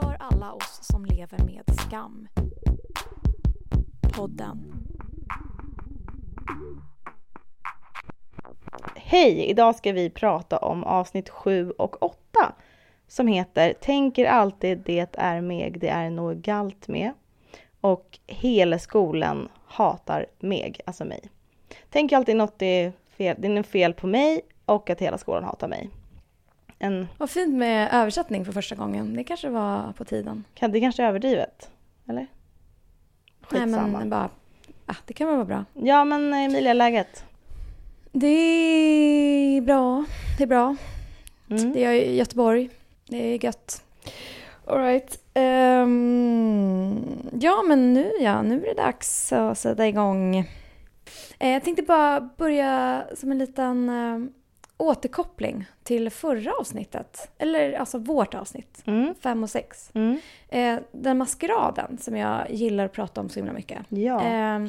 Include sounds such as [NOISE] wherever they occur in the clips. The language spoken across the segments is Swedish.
För alla oss som lever med skam. Podden. Hej! Idag ska vi prata om avsnitt 7 och 8 som heter Tänker alltid det är meg, det är något galt med. Och hela skolan hatar meg, alltså mig. Tänker alltid något är fel, det är fel på mig och att hela skolan hatar mig. En, Vad fint med översättning för första gången. Det kanske var på tiden. det kanske är överdrivet? Eller? Nej Skitsamma. men bara, ah, det kan väl vara bra. Ja men Emilia, läget? Det är bra. Det är bra. Mm. Det är i Göteborg. Det är gött. Alright. Um, ja, men nu ja, nu är det dags att sätta igång. Eh, jag tänkte bara börja som en liten eh, återkoppling till förra avsnittet. Eller alltså vårt avsnitt, Mm. fem och sex. Mm. Eh, den maskeraden som jag gillar att prata om så himla mycket. Ja. Eh,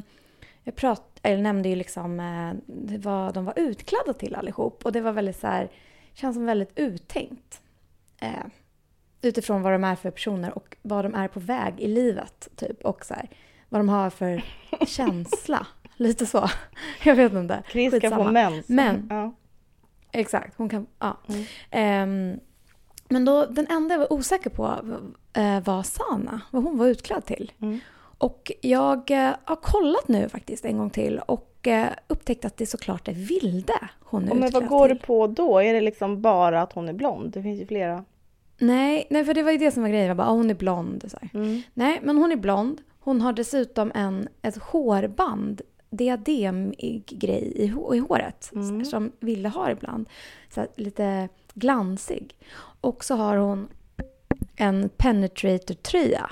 jag prat, eller nämnde ju liksom eh, vad de var utklädda till allihop. Och det var väldigt så här, känns som väldigt uttänkt. Eh, utifrån vad de är för personer och vad de är på väg i livet. Typ. Och så här, vad de har för [LAUGHS] känsla. Lite så. Jag vet inte. Chris ska få mens. Men- Ja. Exakt, hon kan... Ja. Mm. Ehm, men då, den enda jag var osäker på eh, var Sana, vad hon var utklädd till. Mm. Och jag eh, har kollat nu faktiskt en gång till och eh, upptäckt att det såklart är Vilde hon är Och men utklädd vad går till. det på då? Är det liksom bara att hon är blond? Det finns ju flera. Nej, nej, för det var ju det som var grejen. Jag bara, ah, hon är blond. Så. Mm. Nej, men hon är blond. Hon har dessutom en, ett hårband, diadem-grej i, hå- i håret. Mm. Som Ville har ibland. Så här, lite glansig. Och så har hon en penetrator-tröja.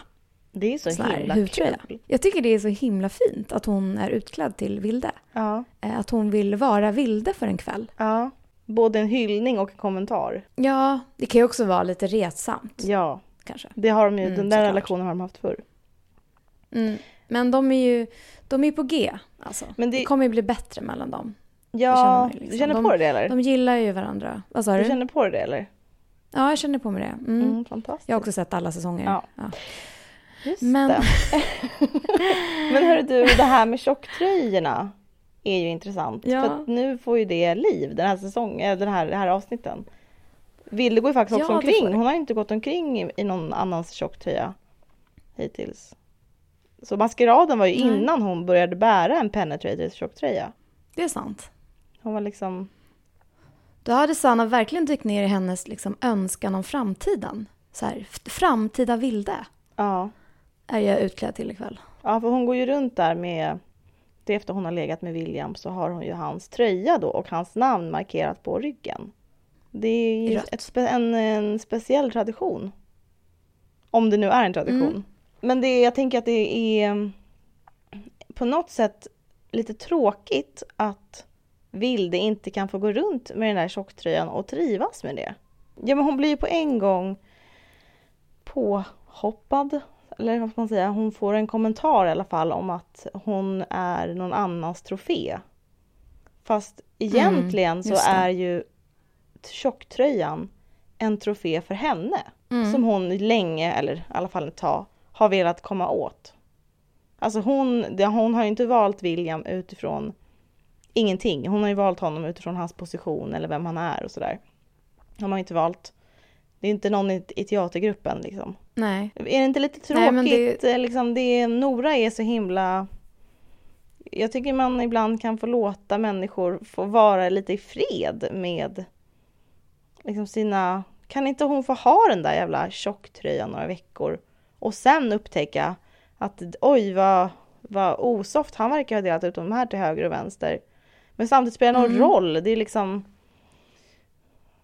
Det är så här himla hudtröja. kul. Jag tycker det är så himla fint att hon är utklädd till Vilde. Ja. Eh, Att hon vill vara Vilde för en kväll. ja. Både en hyllning och en kommentar. Ja, det kan ju också vara lite retsamt Ja, kanske. det har de ju. Mm, den där såklart. relationen har de haft förr. Mm. Men de är ju de är på G. Alltså. Men det- det... kommer ju bli bättre mellan dem. Ja, känner liksom. du känner De- på dig det eller? De gillar ju varandra. Vad sa Du du? känner på det eller? Ja, jag känner på mig det. Mm. Mm, fantastiskt. Jag har också sett alla säsonger. Ja. Ja. Just Men- det. [LAUGHS] Men hörru du, det här med tjocktröjorna är ju intressant. Ja. För nu får ju det liv, den här säsongen, den här, den här avsnitten. Vilde går ju faktiskt också Ja, omkring. Hon har inte gått omkring i, i någon annans tjocktröja hittills. Så maskeraden var ju Nej. innan hon började bära en penetrator tjocktröja. Det är sant. Hon var liksom, Då hade Sanna verkligen dykt ner i hennes liksom, önskan om framtiden. Så här, framtida Vilde ja. är jag utklädd till ikväll. Ja, för hon går ju runt där med, det efter hon har legat med William så har hon ju hans tröja då och hans namn markerat på ryggen. Det är ju ett en, en speciell tradition. Om det nu är en tradition. Mm. Men det, jag tänker att det är mm, på något sätt lite tråkigt att Vilde inte kan få gå runt med den där tjocktröjan och trivas med det. Ja men hon blir ju på en gång påhoppad eller vad ska man säga, hon får en kommentar i alla fall om att hon är någon annans trofé. Fast egentligen så just det. är ju tjocktröjan en trofé för henne. Mm. Som hon länge, eller i alla fall ett tag, har velat komma åt. Alltså hon, hon har ju inte valt William utifrån ingenting. Hon har ju valt honom utifrån hans position eller vem han är och sådär. Hon har inte valt, det är inte någon i, i teatergruppen liksom. Nej. Är det inte lite tråkigt? Nej, men det- eh, Liksom det, Nora är så himla... Jag tycker man ibland kan få låta människor få vara lite i fred med liksom sina... Kan inte hon få ha den där jävla tjocktröjan några veckor och sen upptäcka att oj vad, vad osoft han verkar ha delat ut de här till höger och vänster. Men samtidigt spelar det någon Mm. roll. Det är liksom...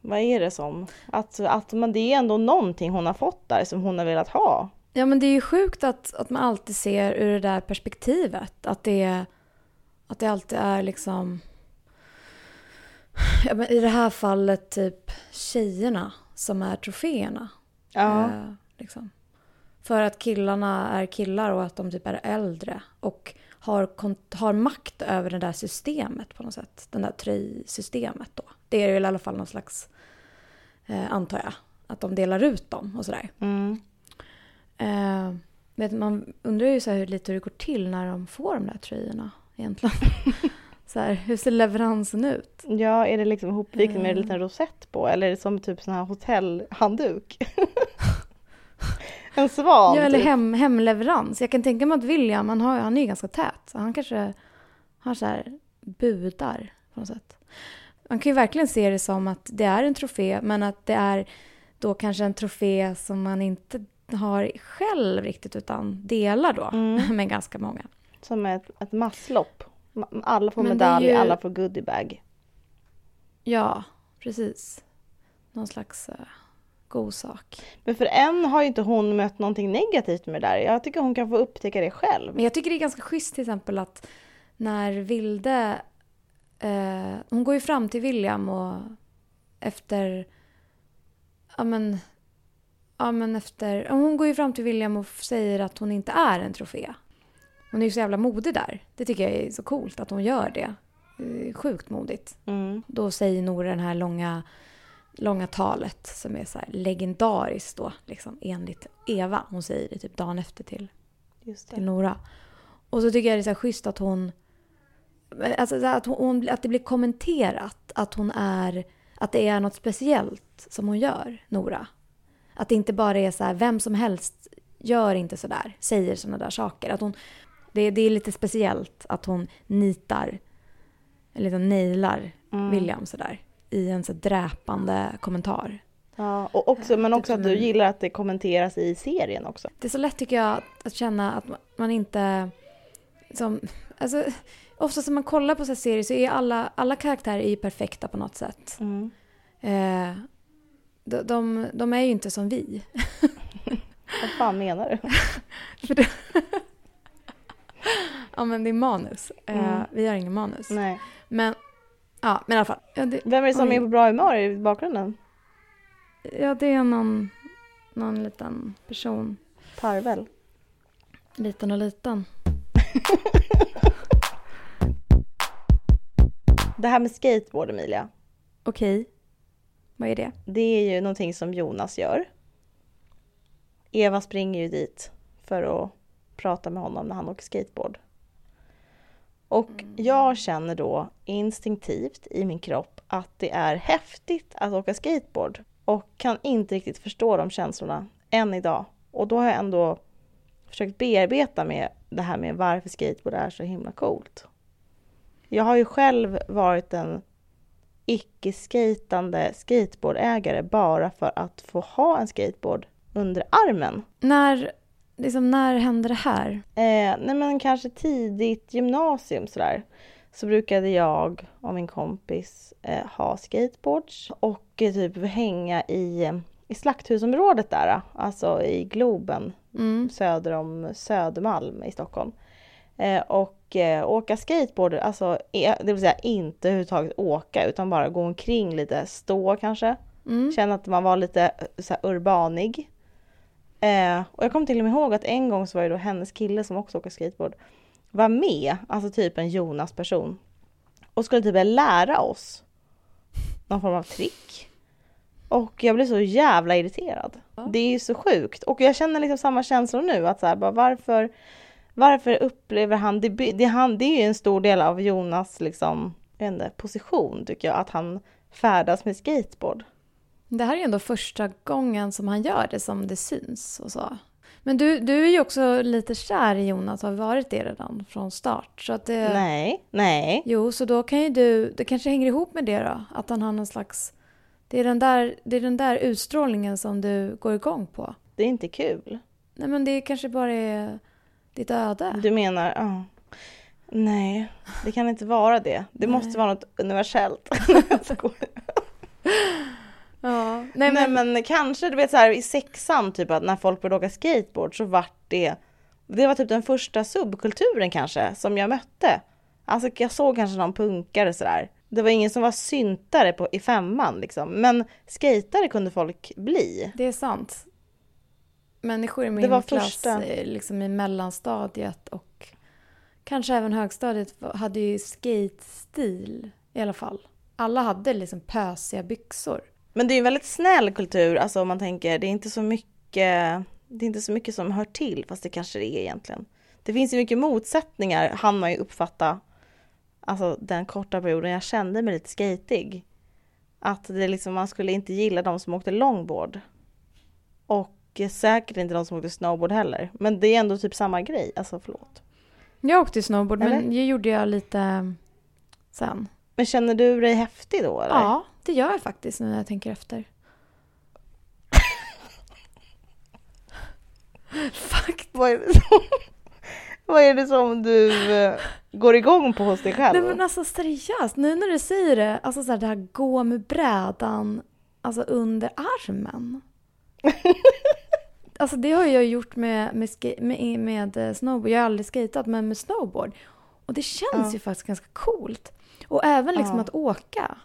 Vad är det som? Att, att man, det är ändå någonting hon har fått där som hon har velat ha. Ja, men det är ju sjukt att, att man alltid ser ur det där perspektivet. Att det, att det alltid är liksom... Ja, men I det här fallet typ tjejerna som är troféerna. Ja. Eh, liksom. För att killarna är killar och att de typ är äldre. Och har, har makt över det där systemet på något sätt. Den där tröjsystemet då. Det är ju i alla fall någon slags, eh, antar jag, att de delar ut dem och sådär. Mm. Eh, vet, man undrar ju så här hur lite hur det går till när de får de där tröjorna egentligen. [LAUGHS] så här, hur ser leveransen ut? Ja, är det liksom ihopvikt med en liten rosett på eller är det som typ sån här hotellhandduk? [LAUGHS] en svan Ja, eller typ. hem, hemleverans. Jag kan tänka mig att William, han, har, han är ju ganska tät. Så han kanske har så här budar på något sätt. Man kan ju verkligen se det som att det är en trofé, men att det är då kanske en trofé som man inte har själv riktigt, utan delar då Mm. [LAUGHS] med ganska många. Som ett, ett masslopp. Ma- Alla får Men medalj, ju- alla får goodiebag. Ja, precis. Någon slags uh, god sak. Men för än har ju inte hon mött någonting negativt med det där. Jag tycker hon kan få upptäcka det själv. Men jag tycker det är ganska schysst till exempel att när Vilde... Eh, hon går ju fram till William och efter... Ja men... Ja men efter... Hon går ju fram till William och säger att hon inte är en trofé. Hon är ju så jävla modig där. Det tycker jag är så coolt att hon gör det. Är Sjukt modigt. Mm. Då säger Nora den här långa, långa talet som är så här legendariskt då, liksom enligt Eva. Hon säger det typ dagen efter till till. Nora. Och så tycker jag det är så här schysst att hon... Alltså att, hon, att det blir kommenterat att hon är... Att det är något speciellt som hon gör, Nora. Att det inte bara är så här, vem som helst gör inte så där, säger såna där saker. Att hon, det, det är lite speciellt att hon nitar, eller liksom nailar Mm. William sådär. I en så dräpande kommentar. Ja, och också, men också att du gillar att det kommenteras i serien också. Det är så lätt tycker jag att, känna att man- inte... Som, alltså, ofta när man kollar på så här serier så är alla, alla karaktärer är ju perfekta på något sätt. Mm. Eh, de, de, de är ju inte som vi. [LAUGHS] Vad fan menar du? [LAUGHS] [LAUGHS] Ja men det är manus. Eh, Mm. Vi har ingen manus. Nej. Men, ja, men i alla fall. Ja, det, Vem är det som Oj. är på bra humör i bakgrunden? ja, det är någon, någon liten person. Parvel. Liten och liten. [LAUGHS] Det här med skateboard Emilia. Okej. Vad är det? Det är ju någonting som Jonas gör. Eva springer ju dit för att prata med honom när han åker skateboard. Och jag känner då instinktivt i min kropp att det är häftigt att åka skateboard och kan inte riktigt förstå de känslorna än idag. Och då har jag ändå försökt bearbeta med det här med varför skateboard är så himla coolt. Jag har ju själv varit en icke-skatande skateboardägare bara för att få ha en skateboard under armen. När, liksom, när hände det här? Eh, nej men kanske tidigt gymnasium sådär. Så brukade jag och min kompis eh, ha skateboards och eh, typ hänga i, i slakthusområdet där. Alltså i Globen Mm. söder om Södermalm i Stockholm. Eh, och eh, åka skateboard, alltså eh, det vill säga inte överhuvudtaget åka utan bara gå omkring lite, stå kanske. Mm. Känna att man var lite eh, så urbanig. Eh, och jag kommer till och med ihåg att en gång så var det då hennes kille som också åker skateboard var med, alltså typ en Jonas-person. Och skulle typ lära oss någon form av trick. Och jag blev så jävla irriterad. Ja. Det är ju så sjukt. Och jag känner liksom samma känslor nu. Att så här, bara, varför, varför upplever han det, det, han... det är ju en stor del av Jonas liksom, inte, position tycker jag. Att han färdas med skateboard. Det här är ju ändå första gången som han gör det som det syns och så. Men du, du är ju också lite kär i Jonas, har varit det redan från start. Så att det, Nej, nej. Jo, så då kan ju du, det kanske hänger ihop med det då? Att han har någon slags, det är den där, det är den där utstrålningen som du går igång på. Det är inte kul. Nej men det kanske bara är ditt öde. Du menar, ja. Nej, det kan inte vara det. Det Nej. måste vara något universellt. [LAUGHS] Ja, Nej, nej men, men, kanske, du vet så här i sexan typ att när folk började åka skateboard så vart det Det var typ den första subkulturen kanske som jag mötte. Alltså jag såg kanske någon punkare sådär. Det var ingen som var syntare på, i femman liksom. Men skatare kunde folk bli. det är sant. Människor i min Det var klass, första. liksom i mellanstadiet och kanske även högstadiet hade ju skate-stil i alla fall. Alla hade liksom pösiga byxor. Men det är en väldigt snäll kultur, alltså om man tänker, det är inte så mycket det är inte så mycket som hör till, fast det kanske det är egentligen. Det finns ju mycket motsättningar, han man ju uppfatta, alltså den korta perioden jag kände mig lite skatig. Att det liksom, man skulle inte gilla de som åkte longboard. Och säkert inte de som åkte snowboard heller. Men det är ändå typ samma grej, alltså förlåt. Jag åkte snowboard, Eller? men det gjorde jag lite sen. Men känner du dig häftig då eller? Ja, det gör jag faktiskt nu när jag tänker efter. [LAUGHS] Fakt. Vad är det som, [LAUGHS] vad är det som du eh, går igång på hos dig själv? Nej men alltså seriöst, nu när du säger det, alltså så här, det här gå med brädan alltså under armen. [LAUGHS] alltså det har jag gjort med, med, med, med eh, snowboard, jag har aldrig skatat men med snowboard. Och det känns Ja. ju faktiskt ganska coolt. Och även liksom Ja. att åka.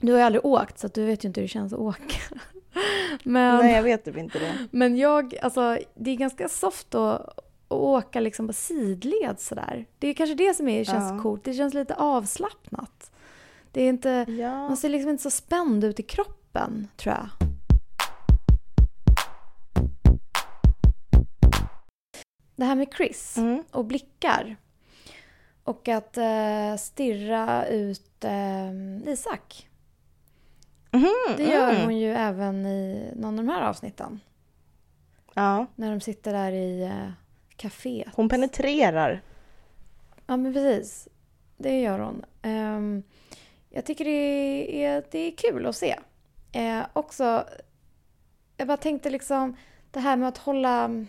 Du har ju aldrig åkt så du vet ju inte hur det känns att åka. [LAUGHS] men... Nej jag vet typ inte det. Men jag, alltså det är ganska soft att, att åka liksom på sidled sådär. Det är kanske det som är, känns Ja. coolt. Det känns lite avslappnat. Det är inte, Ja. man ser liksom inte så spänd ut i kroppen, tror jag. Det här med Chris Mm. och blickar. Och att eh, stirra ut eh, Isak. Mhm, Det gör mm. hon ju även i någon av de här avsnitten. Ja, När de sitter där i eh, kaféet. hon penetrerar. Ja, men precis. Det gör hon. Ehm, jag tycker det är, det är kul att se. Eh, också, jag bara tänkte liksom det här med att hålla,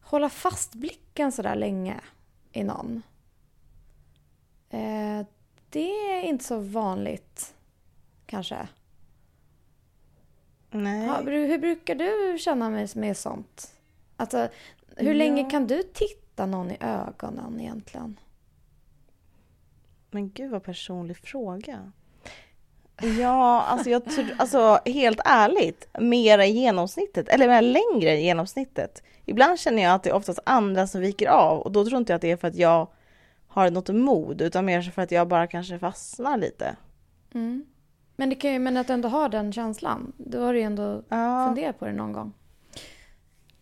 hålla fast blicken så där länge i någon. Eh, det är inte så vanligt, kanske. Nej. Bru- hur brukar du känna med, med sånt? Alltså, hur Ja. länge kan du titta någon i ögonen egentligen? Men gud vad personlig fråga. [LAUGHS] Ja, alltså jag tror, alltså helt ärligt, mera i genomsnittet, eller mer längre i genomsnittet. Ibland känner jag att det är oftast andra som viker av och då tror inte jag att det är för att jag har något mod utan mer för att jag bara kanske fastnar lite. Mm. Men, det kan ju, men att du ändå har den känslan, då har du ju ändå Ja, funderat på det någon gång.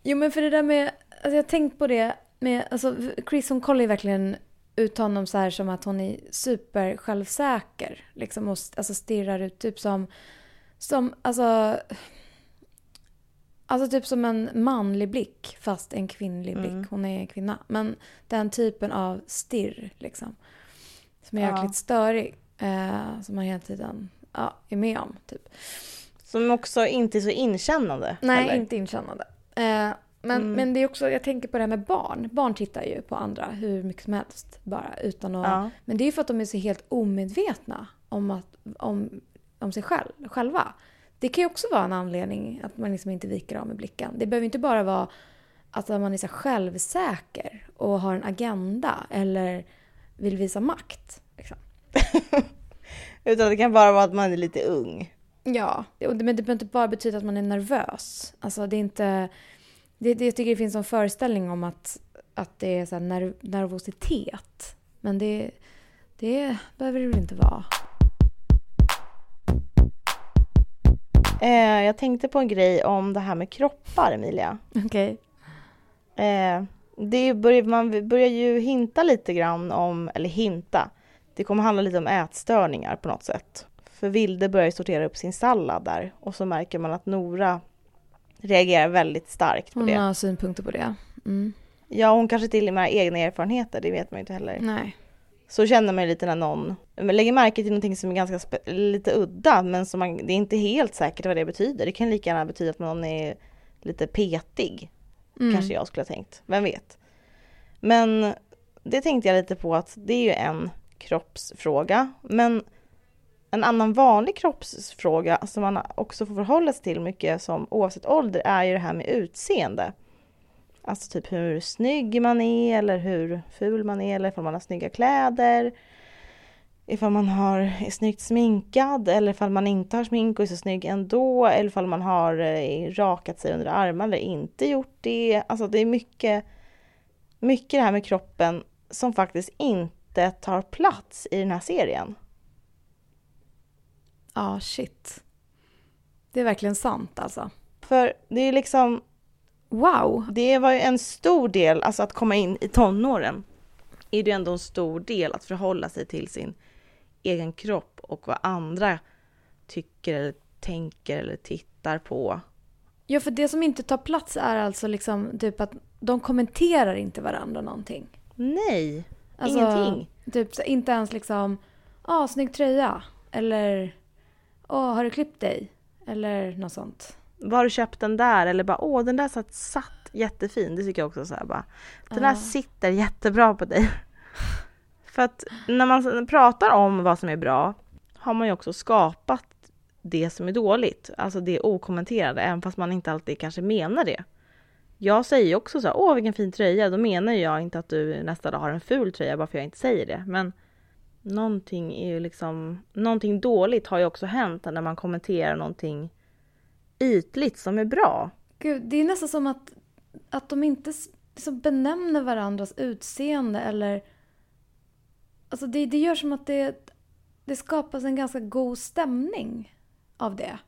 Jo men för det där med, alltså jag har tänkt på det med, alltså Chris hon kollar ju verkligen ut honom så här som att hon är super självsäker. Liksom och alltså stirrar ut typ som, som alltså, alltså typ som en manlig blick fast en kvinnlig blick. Mm. Hon är en kvinna. Men den typen av stirr liksom. Som är Ja. jäkligt störig. Eh, som man hela tiden ja, är med om. Typ. som också inte är så inkännande. Nej, heller. inte inkännande. Eh, men, Mm. men det är också, jag tänker på det här med barn. Barn tittar ju på andra hur mycket som helst bara utan att... Ja. Men det är ju för att de är så helt omedvetna om, att, om, om sig själv, själva. Det kan ju också vara en anledning att man liksom inte viker av med blicken. Det behöver inte bara vara att man är så självsäker och har en agenda eller vill visa makt. Liksom. [LAUGHS] Utan det kan bara vara att man är lite ung. Ja, men det behöver inte bara betyda att man är nervös. Alltså det är inte... Det, det, jag tycker det finns en föreställning om att, att det är så nerv, nervositet. Men det, det behöver det väl inte vara. Eh, jag tänkte på en grej om det här med kroppar, Emilia. Okej. Eh, det börjar, man börjar ju hinta lite grann om, eller hinta, det kommer handla lite om ätstörningar på något sätt. För Vilde börjar ju sortera upp sin sallad där och så märker man att Nora reagerar väldigt starkt på Hon det. har synpunkter på det. Mm. Ja, hon kanske till och med har egna erfarenheter, det vet man ju inte heller. Nej. Så känner man ju lite när någon lägger märke till någonting som är ganska lite udda men som man, det är inte helt säkert vad det betyder. Det kan lika gärna betyda att någon är lite petig. Mm. Kanske jag skulle ha tänkt, vem vet. Men det tänkte jag lite på att det är ju en kroppsfråga. Men en annan vanlig kroppsfråga som man också får förhålla sig till mycket som oavsett ålder är ju det här med utseende. Alltså typ hur snygg man är eller hur ful man är eller ifall man har snygga kläder. Ifall man har, är snyggt sminkad eller ifall man inte har smink och är så snygg ändå. Eller ifall man har eh, rakat sig under armarna eller inte gjort det. Alltså det är mycket, mycket det här med kroppen som faktiskt inte tar plats i den här serien. Ja, shit. Det är verkligen sant alltså. För det är liksom, Wow! Det var ju en stor del, alltså att komma in i tonåren, är det ändå en stor del att förhålla sig till sin egen kropp och vad andra tycker eller tänker eller tittar på. Ja, för det som inte tar plats är alltså liksom typ att de kommenterar inte varandra någonting. Nej, Alltså, ingenting. Typ inte ens liksom, ja, ah, snygg tröja. Eller, åh, har du klippt dig? Eller något sånt. Var har du köpt den där? Eller bara, åh den där satt, satt jättefin. Det tycker jag också så här bara. Den där sitter jättebra på dig. För att när man pratar om vad som är bra har man ju också skapat det som är dåligt. Alltså det okommenterade, även fast man inte alltid kanske menar det. Jag säger ju också så här, åh vilken fin tröja. Då menar jag inte att du nästa dag har en ful tröja bara för jag inte säger det. Men någonting är ju liksom, någonting dåligt har ju också hänt när man kommenterar någonting ytligt som är bra. Gud, det är nästan som att, att de inte liksom benämner varandras utseende eller... Alltså det, det gör som att det, det skapas en ganska god stämning av det.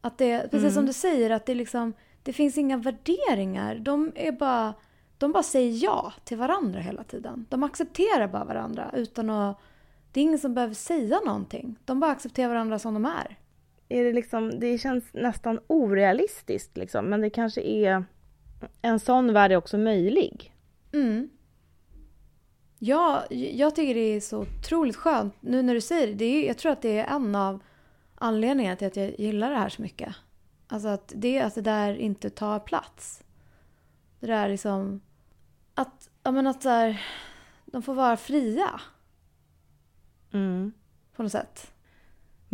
Att det, precis Mm. som du säger, att det liksom... Det finns inga värderingar. De är bara... De bara säger ja till varandra hela tiden. De accepterar bara varandra utan att... Det är ingen som behöver säga någonting. De bara accepterar varandra som de är. Är det liksom, det känns nästan orealistiskt liksom, men det kanske är en sån värld är också möjlig. Mm. Ja, jag tycker det är så otroligt skönt nu när du säger det. det är, jag tror att det är en av anledningarna till att jag gillar det här så mycket. Alltså att det, att det där inte tar plats. Det där liksom... Att, ja men att så här, de får vara fria Mm. på något sätt.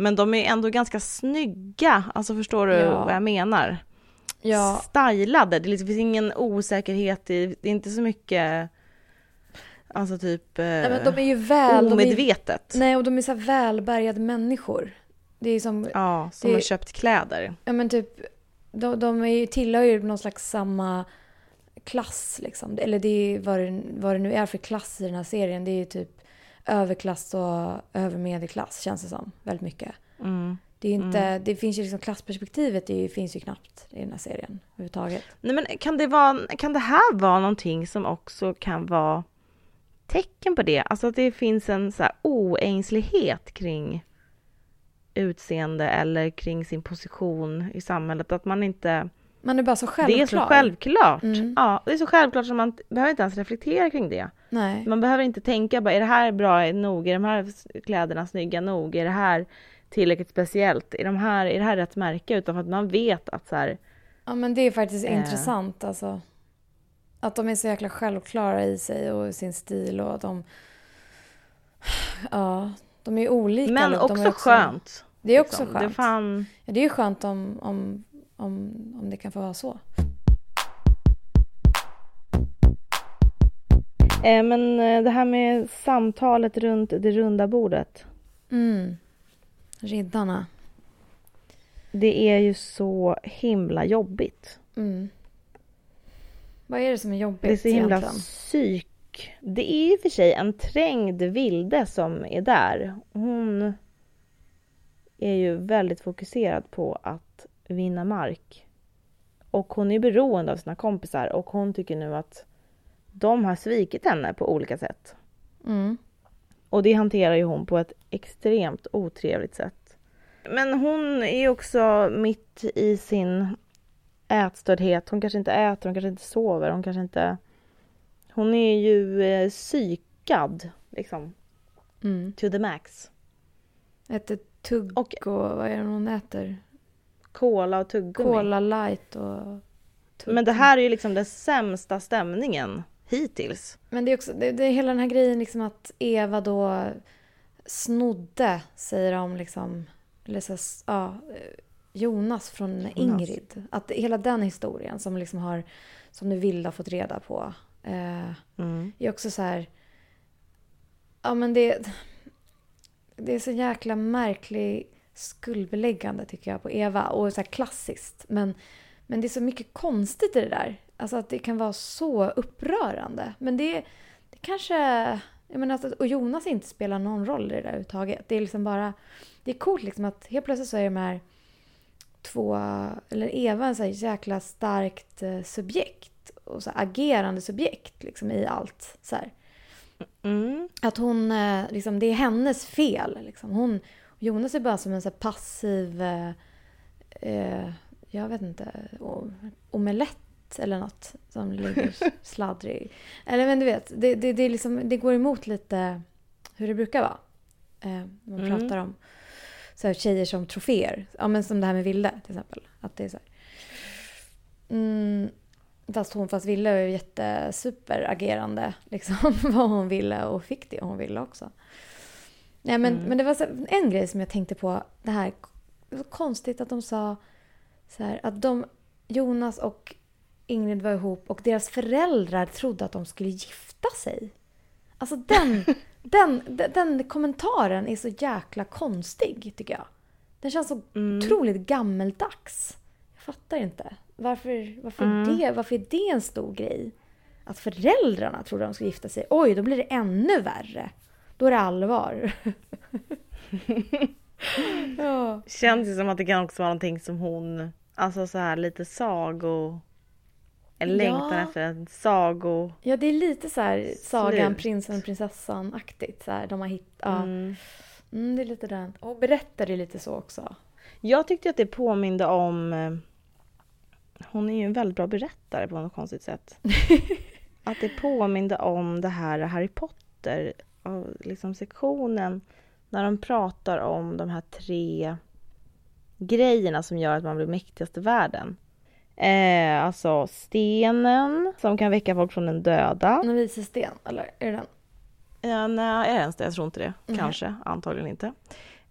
Men de är ändå ganska snygga, alltså förstår du Ja. vad jag menar? Ja, Stylade, det liksom- finns ingen osäkerhet i, det är inte så mycket, alltså typ eh, nej, men de är ju väl... De är, omedvetet. nej, och de är så välbärgade människor. Det är som Ja, som Det- har köpt kläder. Ja men typ, de, de är ju, tillhör ju någon slags samma klass liksom. Eller det är vad det, vad det nu är för klass i den här serien. Det är ju typ överklass och övermedelklass känns det som. Väldigt mycket. Mm. Det, är inte, det finns ju liksom klassperspektivet det finns ju knappt i den här serien överhuvudtaget. Nej men kan det, vara, kan det här vara någonting som också kan vara tecken på det? Alltså att det finns en så här oängslighet kring utseende eller kring sin position i samhället. Att man inte... Man är bara så Det självklar. är så självklart. Mm. Ja, det är så självklart som man behöver inte ens reflektera kring det. Nej. Man behöver inte tänka bara, är det här bra nog? Är de här kläderna snygga nog? Är det här tillräckligt speciellt? Är, de här, är det här rätt märke? Utan för att man vet att så här, Ja men det är faktiskt Eh. intressant alltså. Att de är så jäkla självklara i sig och sin stil och de... Ja, de är olika. men de också, är skönt. Det är också liksom. Det skönt. fan... Ja, det är skönt om, om, om, om det kan få vara så. Eh, men eh, det här med samtalet runt det runda bordet. Mm. Riddarna. Det är ju så himla jobbigt. Mm. Vad är det som är jobbigt Det är så himla egentligen? psyk. Det är ju för sig en trängd vilde som är där. Hon är ju väldigt fokuserad på att vinna mark. Och hon är beroende av sina kompisar och hon tycker nu att de har svikit henne på olika sätt. Mm. Och det hanterar ju hon på ett extremt otrevligt sätt. Men hon är ju också mitt i sin ätstördhet. Hon kanske inte äter, hon kanske inte sover, hon kanske inte... Hon är ju eh, psykad, liksom, Mm. to the max. Äter tugg Och- och vad är det hon äter? Cola och tuggummi. Cola light och tuggummi. Men det här är ju liksom den sämsta stämningen hittills. Men det är också det, det är hela den här grejen liksom att Eva då snodde, säger de liksom, eller så, ja, Jonas från Jonas. Ingrid. Att hela den historien som liksom har, som nu Vilda har fått reda på. Eh, Mm. är också så här... Ja, men det... Det är så jäkla märklig skuldbeläggande tycker jag på Eva. Och så här klassiskt. Men, men det är så mycket konstigt i det där. Alltså att det kan vara så upprörande. Men det, det kanske... Jag menar att, och Jonas inte spelar någon roll i det där överhuvudtaget. Det är liksom bara... Det är coolt liksom att helt plötsligt så är de här två, eller Eva en så här jäkla starkt eh, subjekt och så här agerande subjekt liksom i allt. Så här. Mm. Att hon, eh, liksom, det är hennes fel. Liksom. Hon, Jonas är bara som en så passiv, eh, eh, jag vet inte, omelett eller något som ligger [LAUGHS] sladdrig. Eller men du vet, det, det, det, liksom, det går emot lite hur det brukar vara. Eh, man Mm. pratar om så här, tjejer som troféer. Ja, men som det här med Vilde till exempel. Att det är så här. Mm, fast hon, fast Ville är ju jättesuperagerande. Liksom, [LAUGHS] vad hon ville och fick det hon ville också. Nej, men, Mm. men det var så, en grej som jag tänkte på. Det här det var konstigt att de sa så här, att de, Jonas och Ingrid var ihop och deras föräldrar trodde att de skulle gifta sig. Alltså den, [LAUGHS] den, den, den kommentaren är så jäkla konstig tycker jag. Den känns så Mm. otroligt gammeldags. Jag fattar inte. Varför, varför, Mm. det, varför är det en stor grej? Att föräldrarna trodde de skulle gifta sig. Oj, då blir det ännu värre. Då är det allvar. [LAUGHS] ja. Känns ju som att det kan också vara någonting som hon, alltså så här lite sago... En Ja. längtan efter en sago... ja, det är lite så här sagan Slut. prinsen och prinsessan-aktigt. Så här, de har hittat... Ja. Mm. Mm, det är lite den. Och berättar det lite så också. Jag tyckte att det påminde om... eh, Hon är ju en väldigt bra berättare på något konstigt sätt. [LAUGHS] att det påminde om det här Harry Potter, och liksom sektionen, när de pratar om de här tre grejerna som gör att man blir mäktigast i världen. Eh, alltså stenen som kan väcka folk från den döda. En visesten, eller är det den? Ja, nej, är det ens det? Jag tror inte det. Nej. Kanske, antagligen inte.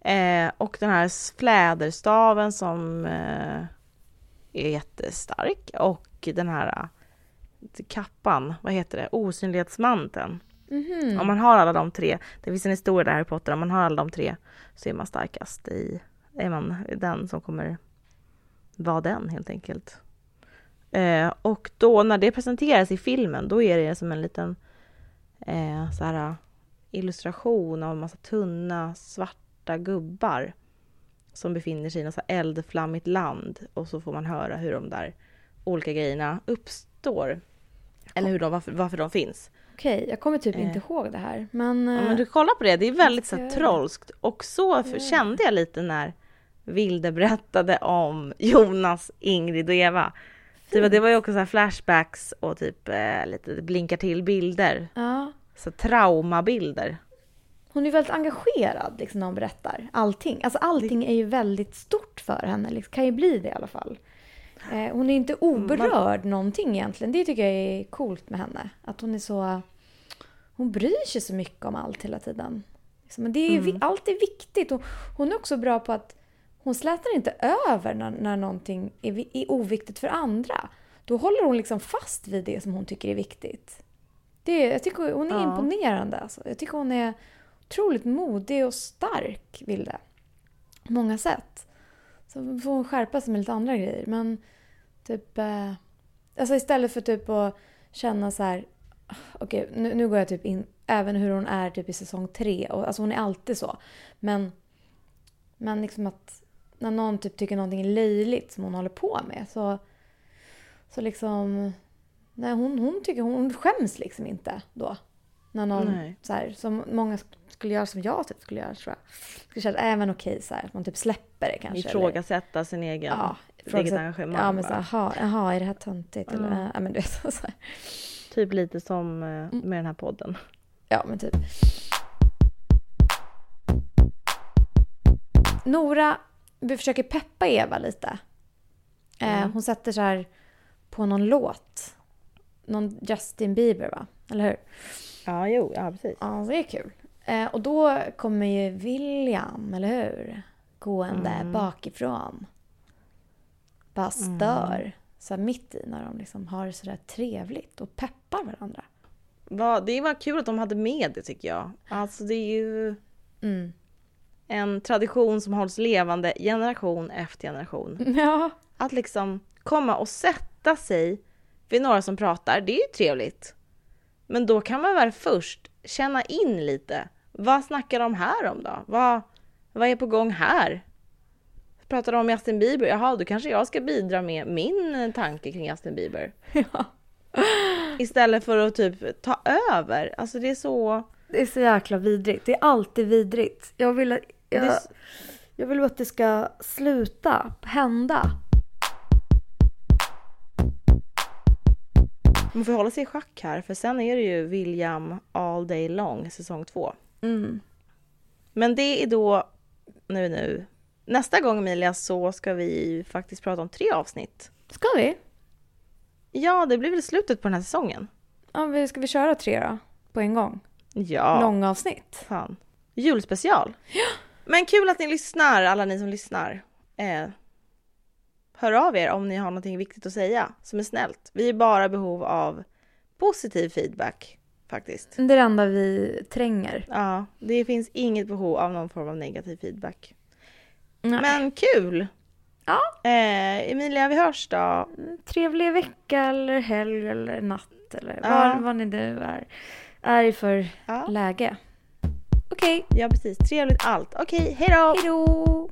Eh, och den här fläderstaven som eh, är jättestark. Och den här eh, kappan, vad heter det? Osynlighetsmanteln. Mhm. Om man har alla de tre, det finns en historia där i Harry Potter, om man har alla de tre så är man starkast i, är man den som kommer vara den helt enkelt. Eh, och då när det presenteras i filmen, då är det som en liten eh, så här, illustration av en massa tunna svarta gubbar som befinner sig i något eldflammigt land och så får man höra hur de där olika grejerna uppstår. Eller hur de, varför, varför de finns. Okej, jag kommer typ inte Eh. ihåg det här. Men... Ja, eh, men du kollar på det, det är väldigt så trolskt. Och så det. kände jag lite när Vilde berättade om Jonas, Ingrid och Eva. Typ, det var ju också så flashbacks och typ eh, lite blinkar till bilder. Ja. Så traumabilder. Hon är väldigt engagerad liksom, när hon berättar allting. Alltså allting är ju väldigt stort för henne. Liksom, kan ju bli det i alla fall. Eh, hon är inte oberörd någonting egentligen. Det tycker jag är coolt med henne. Att hon är så... Hon bryr sig så mycket om allt hela tiden. Men det är vi- Allt är viktigt. Och hon är också bra på att hon slätar inte över när, när någonting är, är oviktigt för andra. Då håller hon liksom fast vid det som hon tycker är viktigt. Det, jag tycker hon är Ja. imponerande. Alltså. Jag tycker hon är otroligt modig och stark, Vilde. På många sätt. Så får hon skärpa sig med lite andra grejer. Men typ... Eh, alltså istället för typ att känna så här... Okej, nu, nu går jag typ in... Även hur hon är typ i säsong tre. Och, alltså hon är alltid så. Men, men liksom att när någon typ tycker någonting är löjligt som hon håller på med så... Så liksom... Nej, hon, hon tycker hon skäms liksom inte då. När någon, Nej. så här, som många skulle göra som jag typ skulle göra tror jag. Skulle känna även okej så här, att man typ släpper det kanske. eller- Ifrågasätta sin egen, Ja, sitt eget engagemang. Ja, men så bara. här, jaha, jaha, är det här töntigt? Ja. Eller, ja, men du vet, [LAUGHS] så här. Typ lite som eh, Mm. med den här podden. Ja, men typ. Nora vi försöker peppa Eva lite. Eh, Mm. hon sätter så här på någon låt. Någon Justin Bieber, va? Eller hur? Ja, jo, ja precis. Ja, det är kul. Eh, och då kommer ju William, eller hur? Gående Mm. bakifrån. Bara stör. Så här mitt i när de liksom har det sådär trevligt och peppar varandra. Va, det var kul att de hade med det tycker jag. Alltså det är ju Mm. en tradition som hålls levande generation efter generation. [LAUGHS] Ja. Att liksom komma och sätta sig vid några som pratar, det är ju trevligt. Men då kan man väl först känna in lite. Vad snackar de här om då? Vad, vad är på gång här? Pratade om Justin Bieber. Jaha, då kanske jag ska bidra med min tanke kring Justin Bieber. [LAUGHS] Ja. Istället för att typ ta över. Alltså det är så... Det är så jäkla vidrigt. Det är alltid vidrigt. Jag vill, jag, är jag vill att det ska sluta hända. Man får hålla sig i schack här för sen är det ju William All Day Long säsong två. Mm. Men det är då nu nu. Nästa gång Emilia så ska vi faktiskt prata om tre avsnitt. Ska vi? Ja, det blir väl slutet på den här säsongen. Ja, ska vi köra tre då? På en gång? Ja, Långavsnitt? fan. Julspecial. Men kul att ni lyssnar, alla ni som lyssnar. Eh, hör av er om ni har någonting viktigt att säga som är snällt. Vi är bara behov av positiv feedback faktiskt. Det är det enda vi tränger. Ja, det finns inget behov av någon form av negativ feedback. Nej. Men kul! Ja. Eh, Emilia, vi hörs då. Trevlig vecka eller helg eller natt eller Ja. vad, vad ni nu är, är i för Ja, läge. Okej, ja precis. Trevligt allt. Okej, hej då! hejdå!